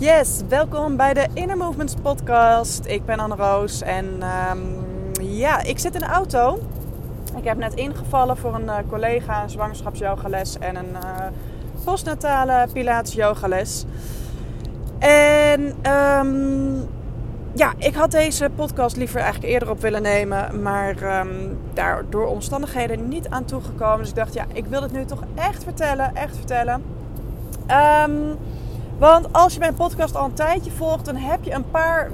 Yes, welkom bij de Inner Movements podcast. Ik ben Anne Roos en um, ja, ik zit in de auto. Ik heb net ingevallen voor een uh, collega, een zwangerschapsyogales en een uh, postnatale pilates yogales. En um, ja, ik had deze podcast liever eigenlijk eerder op willen nemen, maar um, daar door omstandigheden niet aan toegekomen. Dus ik dacht, ja, ik wil het nu toch echt vertellen, echt vertellen. Um, want als je mijn podcast al een tijdje volgt, dan heb je een paar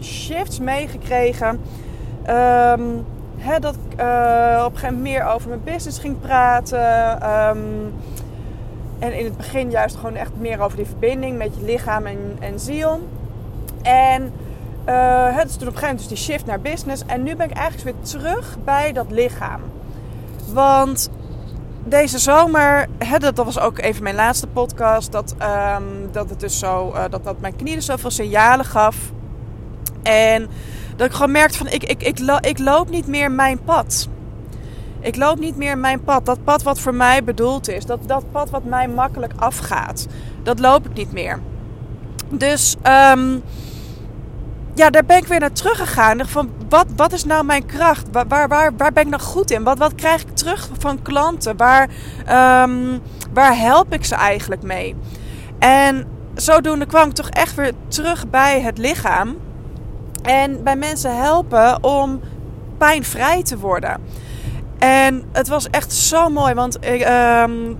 shifts meegekregen. Um, dat ik uh, op een gegeven moment meer over mijn business ging praten. Um, en in het begin juist gewoon echt meer over die verbinding met je lichaam en, en ziel. En uh, het is toen op een gegeven moment dus die shift naar business. En nu ben ik eigenlijk weer terug bij dat lichaam. Want deze zomer, hè, dat, was ook even mijn laatste podcast, dat, um, dat het dus zo, uh, dat, dat mijn knie dus zoveel signalen gaf. En dat ik gewoon merkte van, ik, ik, ik, ik loop niet meer mijn pad. Ik loop niet meer mijn pad. Dat pad wat voor mij bedoeld is. Dat, dat pad wat mij makkelijk afgaat. Dat loop ik niet meer. Dus um, ja, daar ben ik weer naar teruggegaan. Van wat, wat is nou mijn kracht? Waar, waar, waar, ben ik nou goed in? Wat, wat krijg ik terug van klanten? Waar, um, waar help ik ze eigenlijk mee? En zodoende kwam ik toch echt weer terug bij het lichaam. En bij mensen helpen om pijnvrij te worden. En het was echt zo mooi, want ik, um,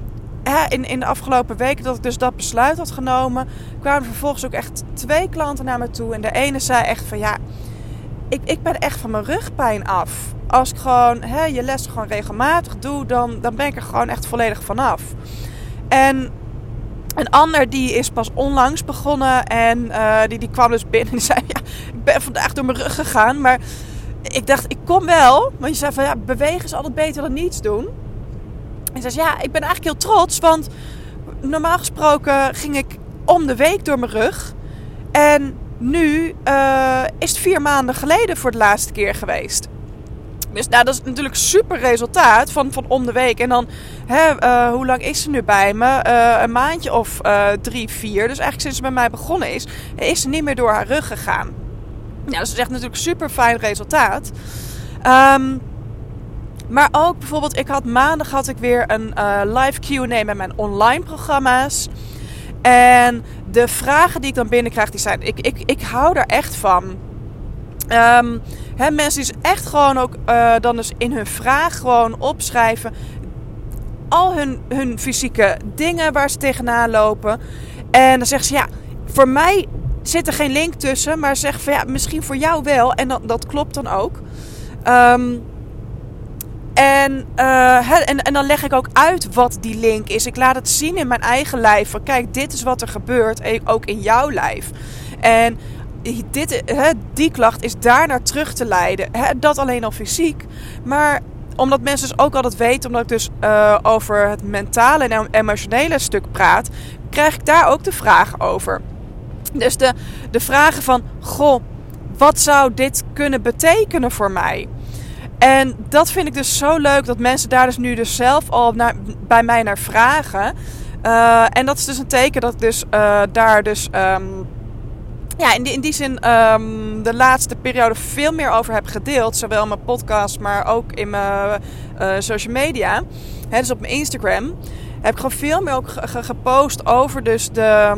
in, in de afgelopen weken dat ik dus dat besluit had genomen, kwamen vervolgens ook echt twee klanten naar me toe. En de ene zei echt van ja, ik, ik ben echt van mijn rugpijn af. Als ik gewoon hè, je les gewoon regelmatig doe, dan, dan ben ik er gewoon echt volledig vanaf. En een ander die is pas onlangs begonnen en uh, die, die kwam dus binnen en zei ja, ik ben vandaag door mijn rug gegaan. Maar ik dacht, ik kom wel. Want je zei van ja, bewegen is altijd beter dan niets doen. En zei ja, ik ben eigenlijk heel trots, want normaal gesproken ging ik om de week door mijn rug. En nu uh, is het vier maanden geleden voor de laatste keer geweest. Dus nou, dat is natuurlijk super resultaat van, van om de week. En dan, hè, uh, hoe lang is ze nu bij me? Uh, een maandje of drie, vier. Dus eigenlijk sinds ze bij mij begonnen is, is ze niet meer door haar rug gegaan. Nou, dat is echt natuurlijk super fijn resultaat. Um, maar ook bijvoorbeeld, ik had maandag had ik weer een uh, live Q&A met mijn online programma's. En de vragen die ik dan binnenkrijg, die zijn... Ik, ik, ik hou er echt van. Um, mensen die dus echt gewoon ook uh, dan dus in hun vraag gewoon opschrijven... al hun, hun fysieke dingen waar ze tegenaan lopen. En dan zeggen ze, ja, voor mij zit er geen link tussen. Maar zeg van, ja, misschien voor jou wel. En dat, dat klopt dan ook. Um, en, uh, en, en dan leg ik ook uit wat die link is. Ik laat het zien in mijn eigen lijf. Van, kijk, dit is wat er gebeurt, ook in jouw lijf. En dit, die klacht is daar naar terug te leiden. Dat alleen al fysiek. Maar omdat mensen dus ook altijd weten, omdat ik dus uh, over het mentale en emotionele stuk praat, krijg ik daar ook de vraag over. Dus de, de vragen van: Goh, wat zou dit kunnen betekenen voor mij? En dat vind ik dus zo leuk dat mensen daar dus nu dus zelf al bij mij naar vragen. Uh, en dat is dus een teken dat ik dus uh, daar dus um, ja, in die, in die zin um, de laatste periode veel meer over heb gedeeld. Zowel in mijn podcast, maar ook in mijn uh, social media. Dus op mijn Instagram heb ik gewoon veel meer ook gepost over dus de,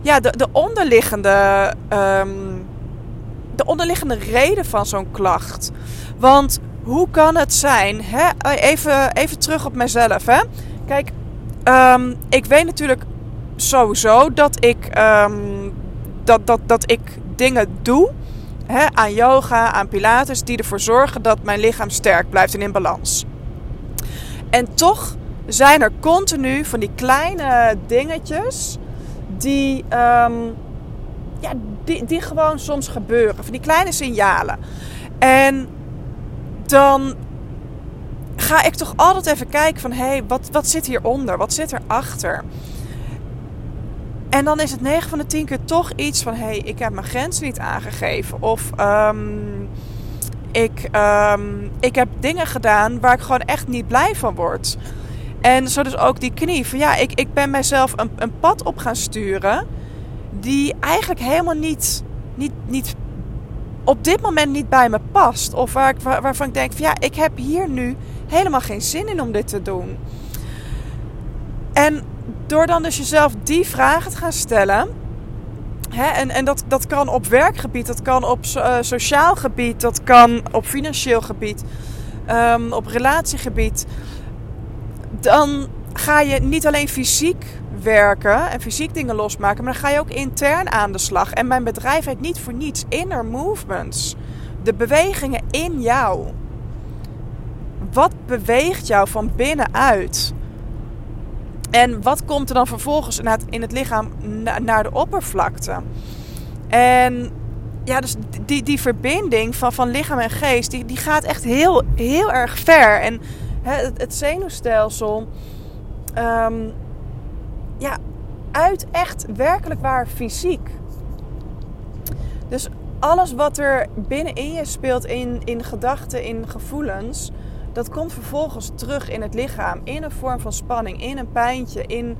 ja, de, de onderliggende... Um, de onderliggende reden van zo'n klacht. Want hoe kan het zijn? Hè? Even, even terug op mezelf. Hè? Kijk, um, ik weet natuurlijk sowieso dat ik, um, dat, dat, dat ik dingen doe hè, aan yoga, aan pilates, die ervoor zorgen dat mijn lichaam sterk blijft en in balans. En toch zijn er continu van die kleine dingetjes die, um, ja, die, die gewoon soms gebeuren. Van die kleine signalen. En dan ga ik toch altijd even kijken van... hé, hey, wat, wat zit hieronder? Wat zit erachter? En dan is het 9 van de 10 keer toch iets van... hé, hey, ik heb mijn grens niet aangegeven. Of um, ik, um, ik heb dingen gedaan waar ik gewoon echt niet blij van word. En zo dus ook die knie. Van ja, ik, ik ben mijzelf een, een pad op gaan sturen... die eigenlijk helemaal niet, niet, niet op dit moment niet bij me past. Of waar ik, waarvan ik denk van ja, ik heb hier nu helemaal geen zin in om dit te doen. En door dan dus jezelf die vragen te gaan stellen. Hè, en en dat, dat kan op werkgebied, dat kan op uh, sociaal gebied, dat kan op financieel gebied, um, op relatiegebied. Dan ga je niet alleen fysiek werken en fysiek dingen losmaken, maar dan ga je ook intern aan de slag. En mijn bedrijf heet niet voor niets inner movements. De bewegingen in jou. Wat beweegt jou van binnenuit? En wat komt er dan vervolgens in het lichaam naar de oppervlakte? En ja, dus die, die verbinding van, van lichaam en geest, die, die gaat echt heel, heel erg ver. En het, het zenuwstelsel, um, ja, uit echt werkelijk waar fysiek. Dus alles wat er binnenin je speelt, in, in gedachten, in gevoelens, dat komt vervolgens terug in het lichaam. In een vorm van spanning, in een pijntje, in,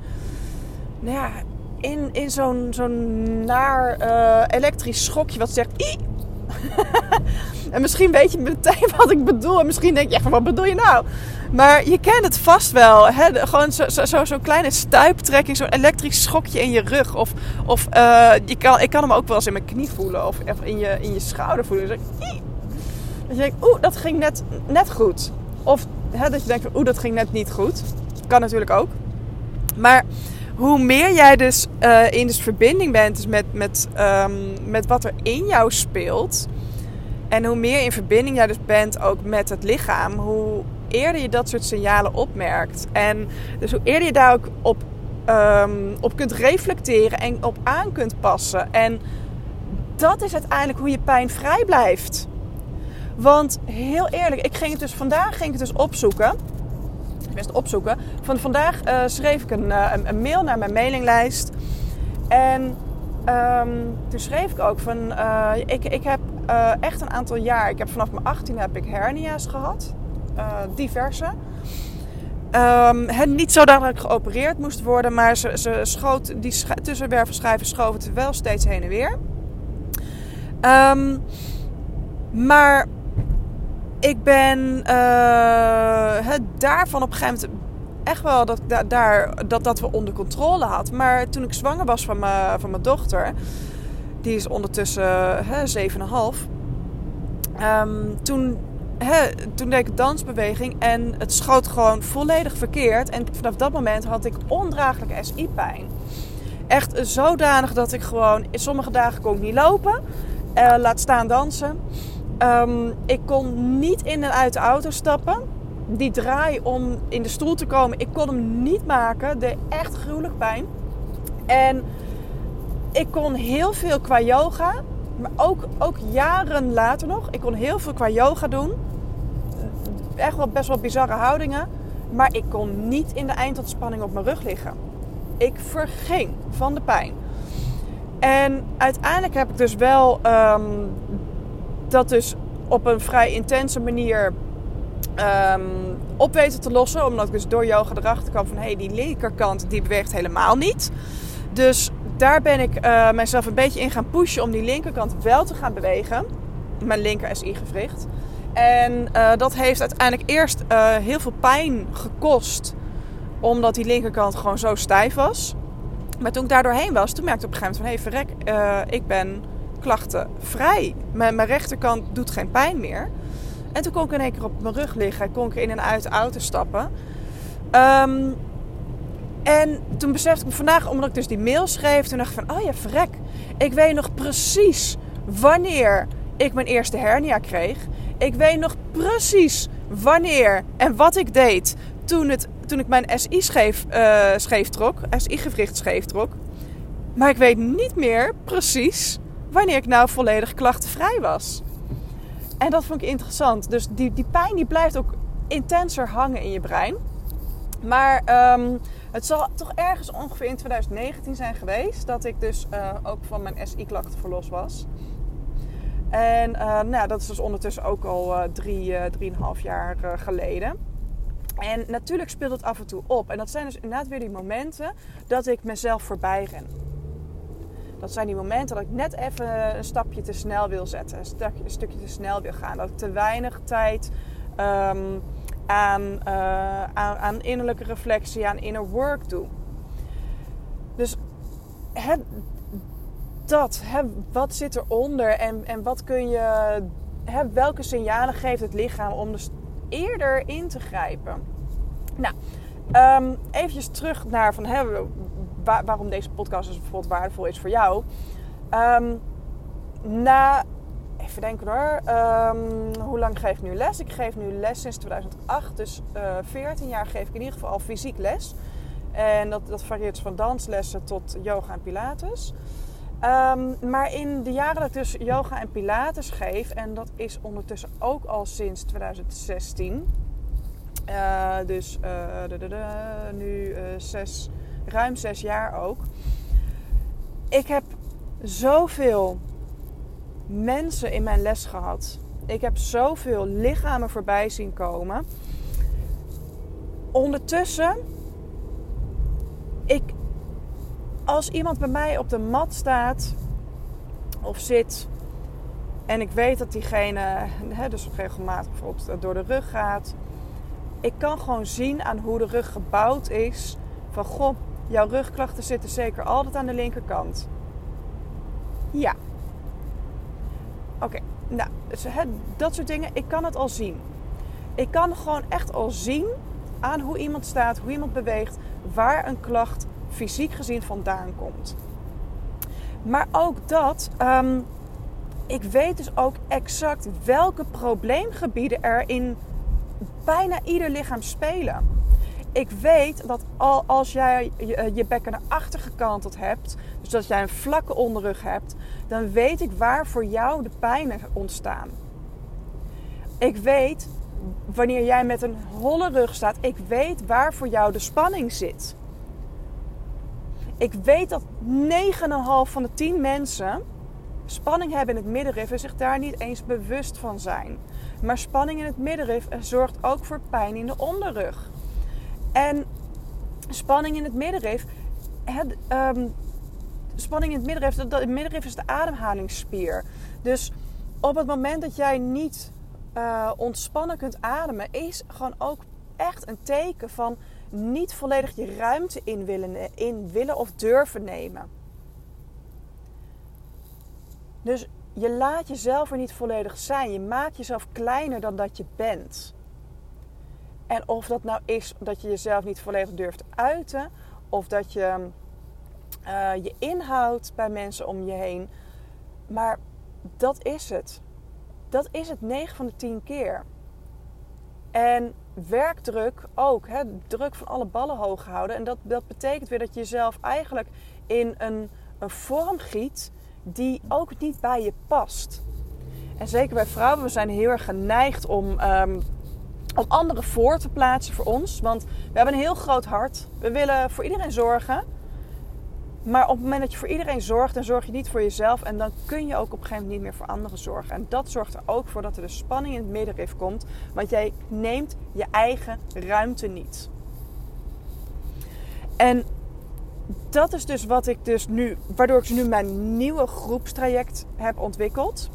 nou ja, in, in zo'n zo'n naar uh, elektrisch schokje wat zegt. en misschien weet je meteen wat ik bedoel. En misschien denk je, wat bedoel je nou? Maar je kent het vast wel. Hè? Gewoon zo'n zo, zo, kleine stuiptrekking, zo'n elektrisch schokje in je rug. Of, of uh, je kan, ik kan hem ook wel eens in mijn knie voelen. Of in je, in je schouder voelen. Dus ik, dat je denkt, oeh, dat ging net, net goed. Of hè, dat je denkt, oeh, dat ging net niet goed. Kan natuurlijk ook. Maar hoe meer jij dus uh, in dus verbinding bent dus met, met, um, met wat er in jou speelt. En hoe meer in verbinding jij dus bent ook met het lichaam, hoe eerder je dat soort signalen opmerkt. En dus hoe eerder je daar ook op, um, op kunt reflecteren en op aan kunt passen. En dat is uiteindelijk hoe je pijn vrij blijft. Want heel eerlijk, ik ging het dus vandaag ging ik het dus opzoeken. Opzoeken. Van vandaag uh, schreef ik een, uh, een, mail naar mijn mailinglijst. En um, toen schreef ik ook van, uh, ik, ik heb echt een aantal jaar, ik heb vanaf mijn 18 heb ik hernia's gehad. diverse. Um, niet zodanig geopereerd moest worden, maar ze, ze schoot, die tussenwervelschijven schoven het wel steeds heen en weer. Um, maar ik ben uh, daarvan op een gegeven moment echt wel dat, daar, dat, dat we onder controle had. Maar toen ik zwanger was van, mijn, van mijn dochter, die is ondertussen uh, 7,5. Um, toen, he, toen deed ik dansbeweging en het schoot gewoon volledig verkeerd. En vanaf dat moment had ik ondraaglijke SI-pijn. Echt zodanig dat ik gewoon, sommige dagen kon ik niet lopen. Uh, laat staan dansen. Um, ik kon niet in en uit de auto stappen. Die draai om in de stoel te komen, ik kon hem niet maken. Deed echt gruwelijk pijn. En ik kon heel veel qua yoga. Maar ook, ook jaren later nog. Ik kon heel veel qua yoga doen. Echt wel best wel bizarre houdingen. Maar ik kon niet in de eindontspanning op mijn rug liggen. Ik verging van de pijn. En uiteindelijk heb ik dus wel um, dat dus op een vrij intense manier um, op weten te lossen. Omdat ik dus door yoga erachter kwam van... hé, hey, die linkerkant die beweegt helemaal niet. Dus daar ben ik uh, mezelf een beetje in gaan pushen... om die linkerkant wel te gaan bewegen. Mijn linker SI-gewricht. En uh, dat heeft uiteindelijk eerst uh, heel veel pijn gekost. Omdat die linkerkant gewoon zo stijf was. Maar toen ik daar doorheen was, toen merkte ik op een gegeven moment van... hé, hey, verrek, ik ben klachtenvrij. Mijn, mijn rechterkant doet geen pijn meer. En toen kon ik in één keer op mijn rug liggen. Kon ik in en uit de auto stappen. Um, en toen besefte ik me vandaag, omdat ik dus die mail schreef, toen dacht ik van, oh ja, verrek. Ik weet nog precies wanneer ik mijn eerste hernia kreeg. Ik weet nog precies wanneer en wat ik deed toen, het, toen ik mijn SI-scheef uh, scheef trok, SI-gewricht scheef trok. Maar ik weet niet meer precies wanneer ik nou volledig klachtenvrij was. En dat vond ik interessant. Dus die, die pijn die blijft ook intenser hangen in je brein. Maar um, het zal toch ergens ongeveer in 2019 zijn geweest dat ik dus uh, ook van mijn SI-klachten verlost was. En uh, nou, dat is dus ondertussen ook al uh, drie, drieënhalf jaar geleden. En natuurlijk speelt het af en toe op. En dat zijn dus inderdaad weer die momenten dat ik mezelf voorbij ren. Dat zijn die momenten dat ik net even een stapje te snel wil zetten. Een, stukje, stukje te snel wil gaan. Dat ik te weinig tijd ehm, aan, uh, aan, aan, innerlijke reflectie, aan inner work doe. Dus het, dat, wat zit eronder en, en wat kun je, welke signalen geeft het lichaam om dus eerder in te grijpen? Nou, um, eventjes terug naar van, hè, waarom deze podcast dus bijvoorbeeld waardevol is voor jou. Um, na, even denken hoor, um, hoe lang geef ik nu les? Ik geef nu les sinds 2008, dus uh, eh, 14 jaar geef ik in ieder geval al fysiek les. En dat, dat varieert van danslessen tot yoga en pilates. Um, maar in de jaren dat ik dus yoga en pilates geef, en dat is ondertussen ook al sinds 2016. Uh, eh, dus de, nu zes, ruim zes jaar ook. Ik heb zoveel mensen in mijn les gehad. Ik heb zoveel lichamen voorbij zien komen. Ondertussen, ik, als iemand bij mij op de mat staat of zit en ik weet dat diegene hè, dus regelmatig bijvoorbeeld door de rug gaat, ik kan gewoon zien aan hoe de rug gebouwd is van goh, jouw rugklachten zitten zeker altijd aan de linkerkant. Ja. Oké, nou, dus, dat soort dingen, ik kan het al zien. Ik kan gewoon echt al zien aan hoe iemand staat, hoe iemand beweegt, waar een klacht fysiek gezien vandaan komt. Maar ook dat, um, ik weet dus ook exact welke probleemgebieden er in bijna ieder lichaam spelen. Ik weet dat al als jij je, eh, je bekken naar achter gekanteld hebt, dus dat jij een vlakke onderrug hebt, dan weet ik waar voor jou de pijnen ontstaan. Ik weet wanneer jij met een holle rug staat, ik weet waar voor jou de spanning zit. Ik weet dat 9,5 van de 10 mensen spanning hebben in het middenrif en zich daar niet eens bewust van zijn. Maar spanning in het middenrif zorgt ook voor pijn in de onderrug. En spanning in het middenrif. Ehm, spanning in het middenrif, dat, het middenrif is de ademhalingsspier. Dus op het moment dat jij niet uh, ontspannen kunt ademen, is gewoon ook echt een teken van niet volledig je ruimte in willen, in willen of durven nemen. Dus je laat jezelf er niet volledig zijn. Je maakt jezelf kleiner dan dat je bent. En of dat nou is dat je jezelf niet volledig durft uiten, of dat je uh, je inhoudt bij mensen om je heen. Maar dat is het. Dat is het 9 van de 10 keer. En werkdruk ook. Hè, druk van alle ballen hoog houden. En dat, dat betekent weer dat je jezelf eigenlijk in een, een vorm giet die ook niet bij je past. En zeker bij vrouwen, we zijn heel erg geneigd om, um, om anderen voor te plaatsen voor ons. Want we hebben een heel groot hart. We willen voor iedereen zorgen. Maar op het moment dat je voor iedereen zorgt, dan zorg je niet voor jezelf. En dan kun je ook op een gegeven moment niet meer voor anderen zorgen. En dat zorgt er ook voor dat er de spanning in het middenrif komt. Want jij neemt je eigen ruimte niet. En dat is dus wat ik dus nu, waardoor ik nu mijn nieuwe groepstraject heb ontwikkeld.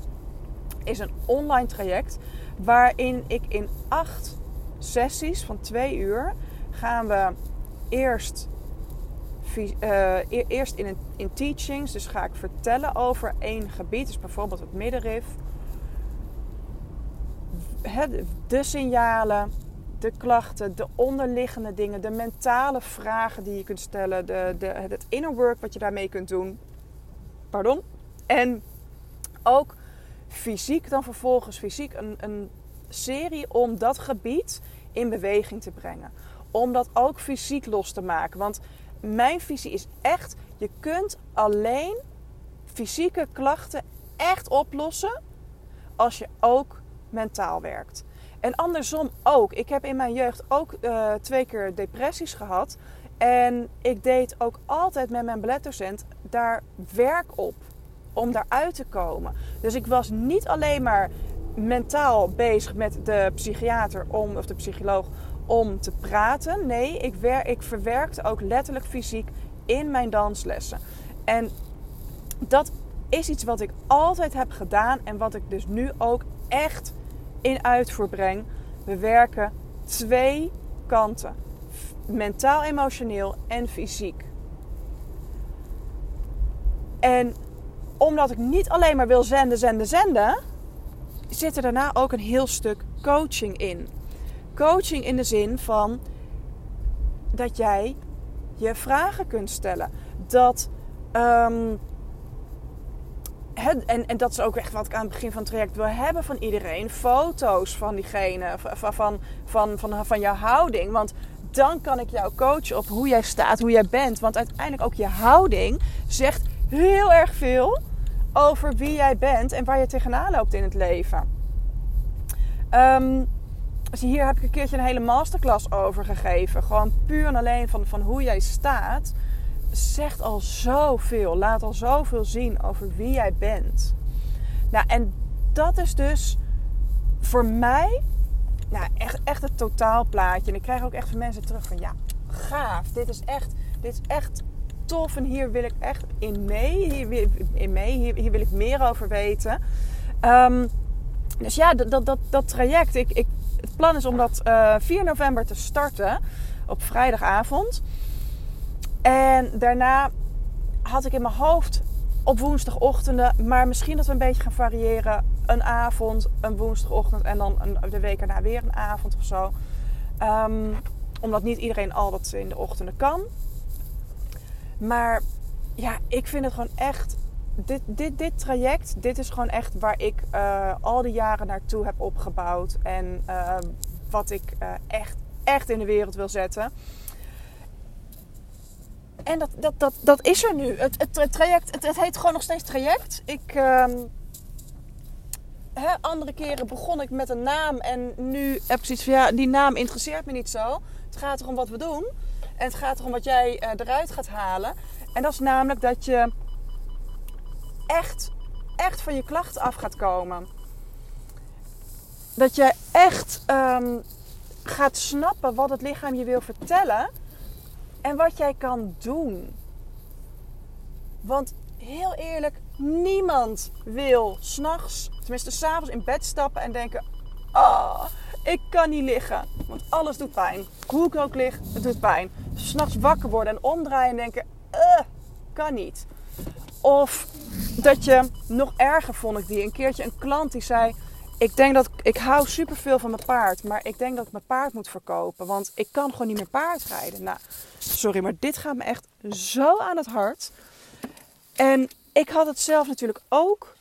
Is een online traject waarin ik in acht sessies van twee uur gaan we eerst, uh, eerst in, in teachings, dus ga ik vertellen over één gebied, dus bijvoorbeeld het middenrif, de signalen, de klachten, de onderliggende dingen, de mentale vragen die je kunt stellen, de, de, het inner work wat je daarmee kunt doen. Pardon. En ook fysiek dan vervolgens fysiek een, een serie om dat gebied in beweging te brengen. Om dat ook fysiek los te maken. Want mijn visie is echt, je kunt alleen fysieke klachten echt oplossen als je ook mentaal werkt. En andersom ook. Ik heb in mijn jeugd ook uh, twee keer depressies gehad. En ik deed ook altijd met mijn balletdocent daar werk op. Om daaruit te komen. Dus ik was niet alleen maar mentaal bezig met de psychiater om, of de psycholoog om te praten. Nee, ik, wer, ik verwerkte ook letterlijk fysiek in mijn danslessen. En dat is iets wat ik altijd heb gedaan en wat ik dus nu ook echt in uitvoer breng. We werken twee kanten: mentaal, emotioneel en fysiek. En omdat ik niet alleen maar wil zenden, zenden, zenden, zit er daarna ook een heel stuk coaching in. Coaching in de zin van dat jij je vragen kunt stellen. Dat. Um, en, en dat is ook echt wat ik aan het begin van het traject wil hebben van iedereen. Foto's van diegene, van, van, van, van, van jouw houding. Want dan kan ik jou coachen op hoe jij staat, hoe jij bent. Want uiteindelijk ook je houding zegt heel erg veel over wie jij bent en waar je tegenaan loopt in het leven. Um, hier heb ik een keertje een hele masterclass over gegeven. Gewoon puur en alleen van, van hoe jij staat. Zegt al zoveel. Laat al zoveel zien over wie jij bent. Nou, en dat is dus voor mij nou, echt, echt het totaalplaatje. En ik krijg ook echt van mensen terug van ja, gaaf. Dit is echt, dit is echt tof. En hier wil ik echt in mee. Hier, in mee. Hier, hier wil ik meer over weten. Um, dus ja, dat, dat, dat, traject. Ik, ik, het plan is om dat uh, eh, 4 november te starten. Op vrijdagavond. En daarna had ik in mijn hoofd op woensdagochtenden. Maar misschien dat we een beetje gaan variëren. Een avond, een woensdagochtend en dan een, de week erna weer een avond of zo. Um, omdat niet iedereen al dat in de ochtenden kan. Maar ja, ik vind het gewoon echt dit, dit, dit traject, dit is gewoon echt waar ik uh, al die jaren naartoe heb opgebouwd. En uh, wat ik uh, echt, echt in de wereld wil zetten. En dat, dat, dat, dat is er nu. Het, het, traject, het, het, heet gewoon nog steeds traject. Ik, um, hè, andere keren begon ik met een naam. En nu heb ik zoiets van, ja, die naam interesseert me niet zo. Het gaat erom wat we doen. En het gaat erom wat jij eruit gaat halen. En dat is namelijk dat je echt, echt van je klachten af gaat komen. Dat je echt um, gaat snappen wat het lichaam je wil vertellen en wat jij kan doen. Want heel eerlijk, niemand wil s'nachts, tenminste s'avonds in bed stappen en denken: Oh, ik kan niet liggen. Want alles doet pijn. Hoe ik ook lig, het doet pijn. S'nachts wakker worden en omdraaien en denken: uh, kan niet. Of dat je nog erger vond ik die. Een keertje een klant die zei: Ik denk dat ik hou superveel van mijn paard, maar ik denk dat ik mijn paard moet verkopen, want ik kan gewoon niet meer paardrijden. Nou, sorry, maar dit gaat me echt zo aan het hart. En ik had het zelf natuurlijk ook.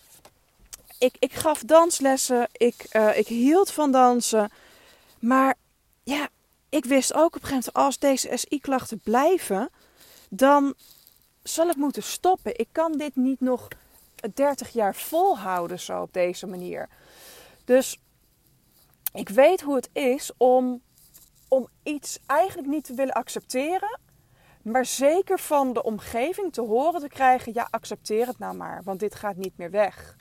Ik, ik gaf danslessen, ik, uh, ik hield van dansen. Maar ja, ik wist ook op een gegeven moment, als deze SI-klachten blijven, dan zal ik moeten stoppen. Ik kan dit niet nog 30 jaar volhouden zo op deze manier. Dus ik weet hoe het is om, om iets eigenlijk niet te willen accepteren. Maar zeker van de omgeving te horen te krijgen: ja, accepteer het nou maar, want dit gaat niet meer weg.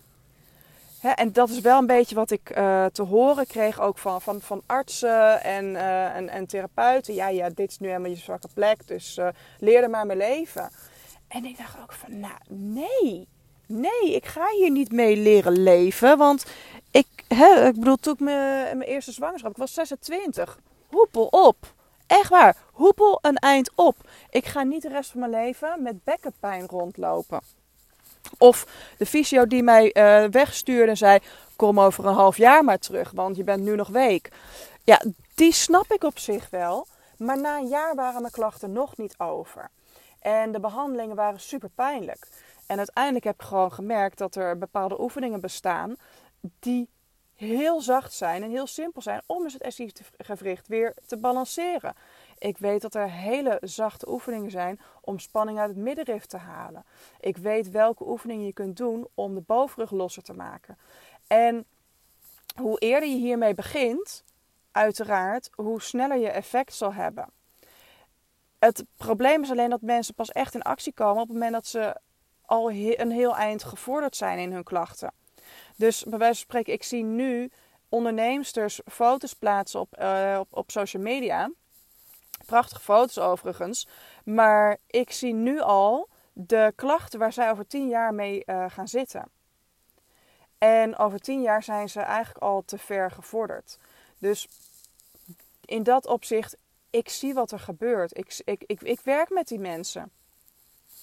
En dat is wel een beetje wat ik uh, te horen kreeg ook van, van, van artsen en, uh, en, en, therapeuten. Ja, ja, dit is nu helemaal je zwakke plek, dus uh, leer er maar mee leven. En ik dacht ook van, nou, nee nee, ik ga hier niet mee leren leven. Want ik, hè, ik bedoel, toen ik mijn, mijn eerste zwangerschap, ik was 26. Hoepel op. Echt waar, hoepel een eind op. Ik ga niet de rest van mijn leven met bekkenpijn rondlopen. Of de fysio die mij uh, wegstuurde en zei: Kom over een half jaar maar terug, want je bent nu nog week. Ja, die snap ik op zich wel. Maar na een jaar waren mijn klachten nog niet over. En de behandelingen waren super pijnlijk. En uiteindelijk heb ik gewoon gemerkt dat er bepaalde oefeningen bestaan die heel zacht zijn en heel simpel zijn om dus het SI-gewricht weer te balanceren. Ik weet dat er hele zachte oefeningen zijn om spanning uit het middenrif te halen. Ik weet welke oefeningen je kunt doen om de bovenrug losser te maken. En hoe eerder je hiermee begint, uiteraard, hoe sneller je effect zal hebben. Het probleem is alleen dat mensen pas echt in actie komen op het moment dat ze al een heel eind gevorderd zijn in hun klachten. Dus bij wijze van spreken, ik zie nu onderneemsters foto's plaatsen op, uh, op, op social media. Prachtige foto's overigens. Maar ik zie nu al de klachten waar zij over tien jaar mee uh, gaan zitten. En over tien jaar zijn ze eigenlijk al te ver gevorderd. Dus in dat opzicht, ik zie wat er gebeurt. Ik, ik, ik, ik werk met die mensen.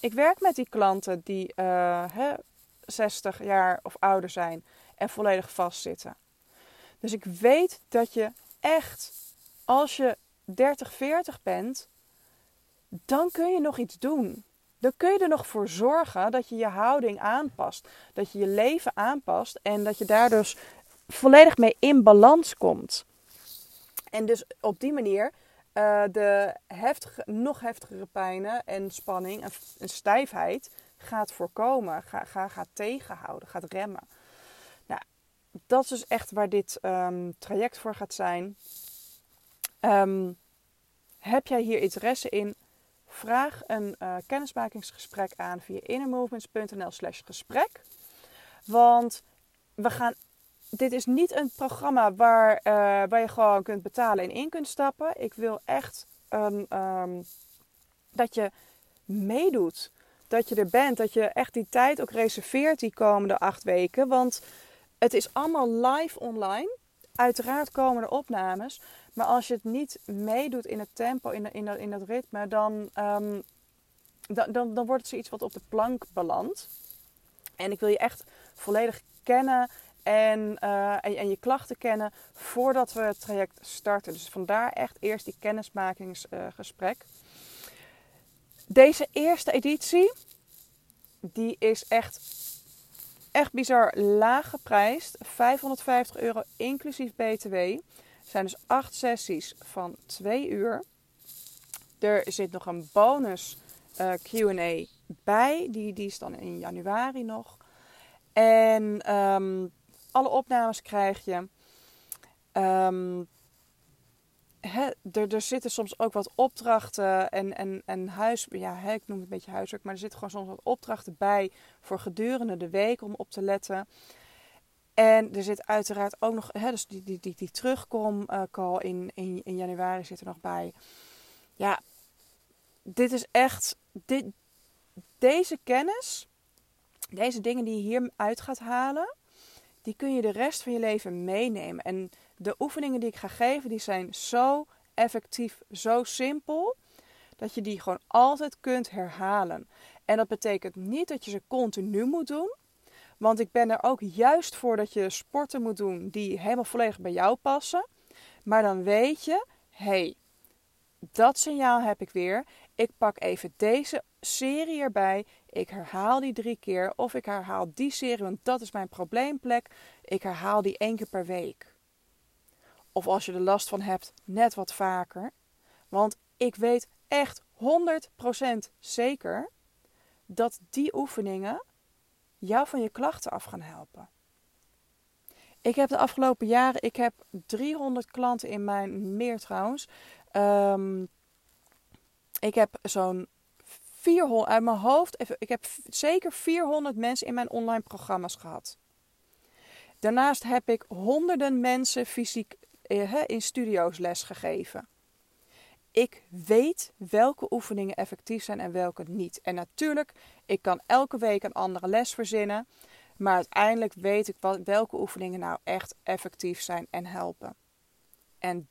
Ik werk met die klanten die uh, hè, 60 jaar of ouder zijn en volledig vastzitten. Dus ik weet dat je echt, als je 30, 40 bent, dan kun je nog iets doen. Dan kun je er nog voor zorgen dat je je houding aanpast. Dat je je leven aanpast en dat je daar dus volledig mee in balans komt. En dus op die manier uh, de heftige, nog heftigere pijnen en spanning en, stijfheid gaat voorkomen, ga, ga, gaat tegenhouden, gaat remmen. Nou, dat is dus echt waar dit um, traject voor gaat zijn. Um, heb jij hier interesse in? Vraag een uh, kennismakingsgesprek aan via innermovements.nl slash gesprek. Want we gaan, dit is niet een programma waar, uh, waar je gewoon kunt betalen en in kunt stappen. Ik wil echt um, dat je meedoet. Dat je er bent. Dat je echt die tijd ook reserveert die komende acht weken. Want het is allemaal live online. Uiteraard komen er opnames. Maar als je het niet meedoet in het tempo, in, in, in dat ritme, dan, um, dan, dan, dan wordt het zoiets wat op de plank belandt. En ik wil je echt volledig kennen en, uh, en, en, je klachten kennen voordat we het traject starten. Dus vandaar echt eerst die kennismakingsgesprek. Deze eerste editie, die is echt, echt bizar laag geprijsd. 550 euro inclusief btw zijn dus acht sessies van twee uur. Er zit nog een bonus uh, eh, QA bij. Die, die is dan in januari nog. En um, alle opnames krijg je. Um, er, er, zitten soms ook wat opdrachten en, en, en huis... Ja, ik noem het een beetje huiswerk. Maar er zitten gewoon soms wat opdrachten bij voor gedurende de week om op te letten. En er zit uiteraard ook nog, hè, dus die, die, die, die terugkom-call uh, in, in, in januari zit er nog bij. Ja, dit is echt, dit, deze kennis, deze dingen die je hieruit gaat halen, die kun je de rest van je leven meenemen. En de oefeningen die ik ga geven, die zijn zo effectief, zo simpel, dat je die gewoon altijd kunt herhalen. En dat betekent niet dat je ze continu moet doen. Want ik ben er ook juist voor dat je sporten moet doen die helemaal volledig bij jou passen. Maar dan weet je, hé, hey, dat signaal heb ik weer. Ik pak even deze serie erbij. Ik herhaal die drie keer. Of ik herhaal die serie, want dat is mijn probleemplek. Ik herhaal die één keer per week. Of als je er last van hebt, net wat vaker. Want ik weet echt 100% zeker dat die oefeningen jou van je klachten af gaan helpen. Ik heb de afgelopen jaren, ik heb 300 klanten in mijn, meer trouwens. Um, ik heb zo'n 400, uit mijn hoofd, ik heb zeker 400 mensen in mijn online programma's gehad. Daarnaast heb ik honderden mensen fysiek eh, in studio's les gegeven. Ik weet welke oefeningen effectief zijn en welke niet. En natuurlijk, ik kan elke week een andere les verzinnen. Maar uiteindelijk weet ik welke oefeningen nou echt effectief zijn en helpen. En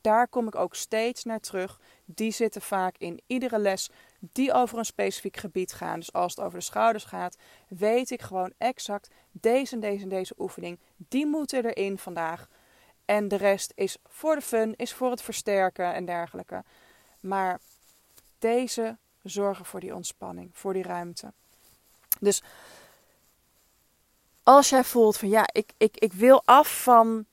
daar kom ik ook steeds naar terug. Die zitten vaak in iedere les die over een specifiek gebied gaan. Dus als het over de schouders gaat, weet ik gewoon exact deze en deze en deze oefening. Die moeten erin vandaag. En de rest is voor de fun, is voor het versterken en dergelijke. Maar deze zorgen voor die ontspanning, voor die ruimte. Dus als jij voelt van ja, ik, ik, ik wil af van.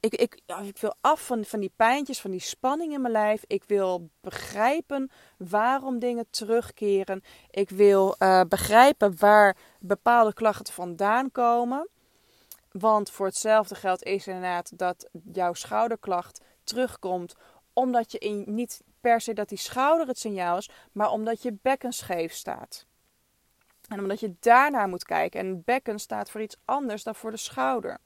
Ik, ik, ik wil af van, van die pijntjes, van die spanning in mijn lijf. Ik wil begrijpen waarom dingen terugkeren. Ik wil uh, begrijpen waar bepaalde klachten vandaan komen. Want voor hetzelfde geld is inderdaad dat jouw schouderklacht terugkomt omdat je niet per se dat die schouder het signaal is, maar omdat je bekken scheef staat. En omdat je daarnaar moet kijken. En het bekken staat voor iets anders dan voor de schouder.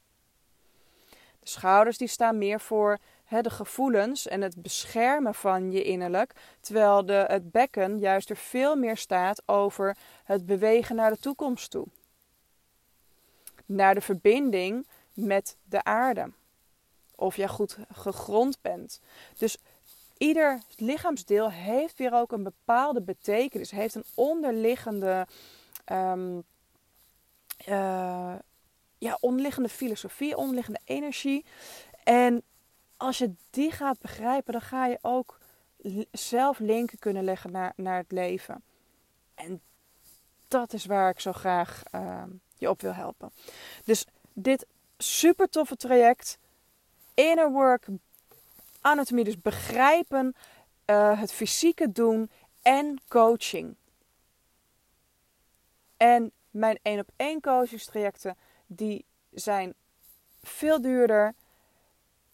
De schouders die staan meer voor de gevoelens en het beschermen van je innerlijk. Terwijl de, het bekken juist er veel meer staat over het bewegen naar de toekomst toe. Naar de verbinding met de aarde. Of jij goed gegrond bent. Dus ieder lichaamsdeel heeft weer ook een bepaalde betekenis. Heeft een onderliggende, um, ja, onderliggende filosofie, onderliggende energie. En als je die gaat begrijpen, dan ga je ook zelf linken kunnen leggen naar, naar het leven. En dat is waar ik zo graag uh, je op wil helpen. Dus dit super toffe traject, inner work, anatomie, dus begrijpen, uh, het fysieke doen en coaching. En mijn één op één coachingstrajecten, die zijn veel duurder.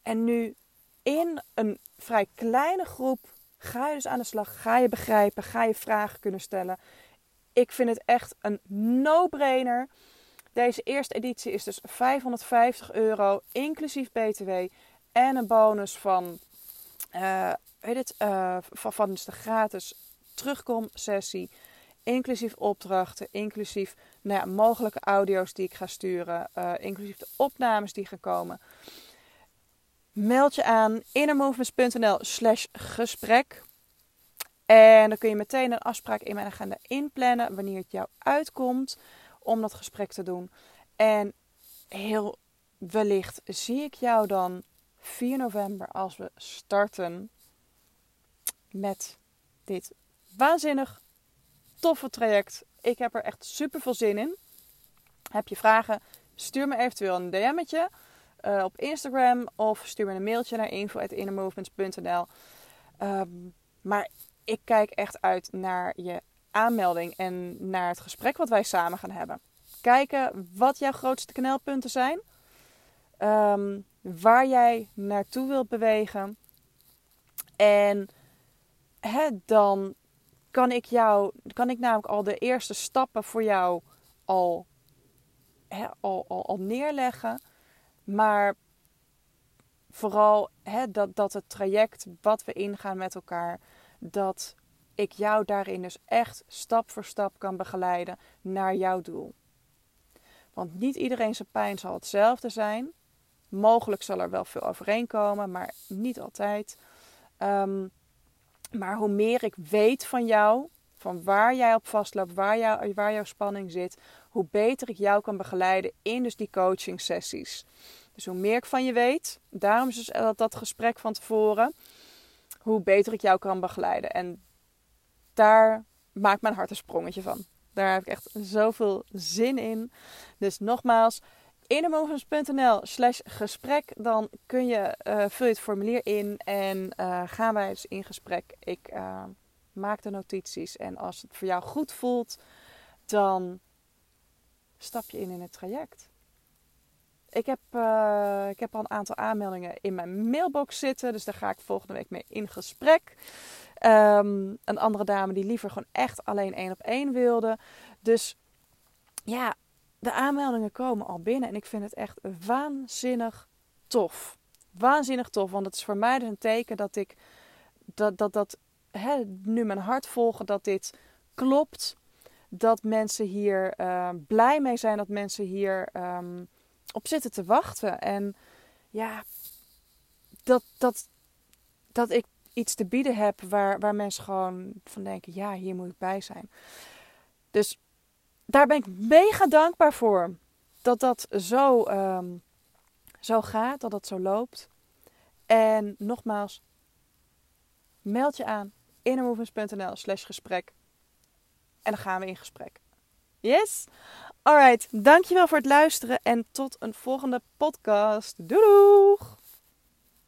En nu in een vrij kleine groep ga je dus aan de slag. Ga je begrijpen, ga je vragen kunnen stellen. Ik vind het echt een no-brainer. Deze eerste editie is dus 550 euro, inclusief BTW. En een bonus van, uh, weet het, uh, van, de gratis terugkomsessie. Inclusief opdrachten, inclusief nou mogelijke audio's die ik ga sturen. Uh, inclusief de opnames die gaan komen. Meld je aan innermovements.nl slash gesprek. En dan kun je meteen een afspraak in mijn agenda inplannen wanneer het jou uitkomt om dat gesprek te doen. En heel wellicht zie ik jou dan 4 november als we starten met dit waanzinnig toffe traject. Ik heb er echt super veel zin in. Heb je vragen? Stuur me eventueel een DM'tje uh, op Instagram of stuur me een mailtje naar info.innermovements.nl. Um, maar ik kijk echt uit naar je aanmelding en naar het gesprek wat wij samen gaan hebben. Kijken wat jouw grootste knelpunten zijn. Um, waar jij naartoe wilt bewegen. En hè, dan kan ik jou, kan ik namelijk al de eerste stappen voor jou al, al, al neerleggen. Maar vooral hè, dat, dat het traject wat we ingaan met elkaar, dat ik jou daarin dus echt stap voor stap kan begeleiden naar jouw doel. Want niet iedereen zijn pijn zal hetzelfde zijn. Mogelijk zal er wel veel overeenkomen, maar niet altijd. Um, maar hoe meer ik weet van jou, van waar jij op vastloopt, waar, jou, waar jouw spanning zit, hoe beter ik jou kan begeleiden in dus die coaching sessies. Dus hoe meer ik van je weet, daarom is dus dat, dat gesprek van tevoren, hoe beter ik jou kan begeleiden. En daar maakt mijn hart een sprongetje van. Daar heb ik echt zoveel zin in. Dus nogmaals, innermovens.nl slash gesprek. Dan kun je, uh, vul je het formulier in en uh, gaan wij dus in gesprek. Ik uh, maak de notities en als het voor jou goed voelt, dan stap je in in het traject. Ik heb, ik heb al een aantal aanmeldingen in mijn mailbox zitten, dus daar ga ik volgende week mee in gesprek. Um, een andere dame die liever gewoon echt alleen één op één wilde. Dus ja, de aanmeldingen komen al binnen en ik vind het echt waanzinnig tof. Waanzinnig tof, want het is voor mij dus een teken dat ik dat, dat, dat nu mijn hart volgen, dat dit klopt. Dat mensen hier uh, blij mee zijn, dat mensen hier um, op zitten te wachten. En ja, dat, dat, dat ik iets te bieden heb waar, waar mensen gewoon van denken: ja, hier moet ik bij zijn. Dus daar ben ik mega dankbaar voor. Dat dat zo, um, zo gaat, dat dat zo loopt. En nogmaals, meld je aan innermovements.nl slash gesprek. En dan gaan we in gesprek. Yes? Alright, dankjewel voor het luisteren en tot een volgende podcast. Doei doeg!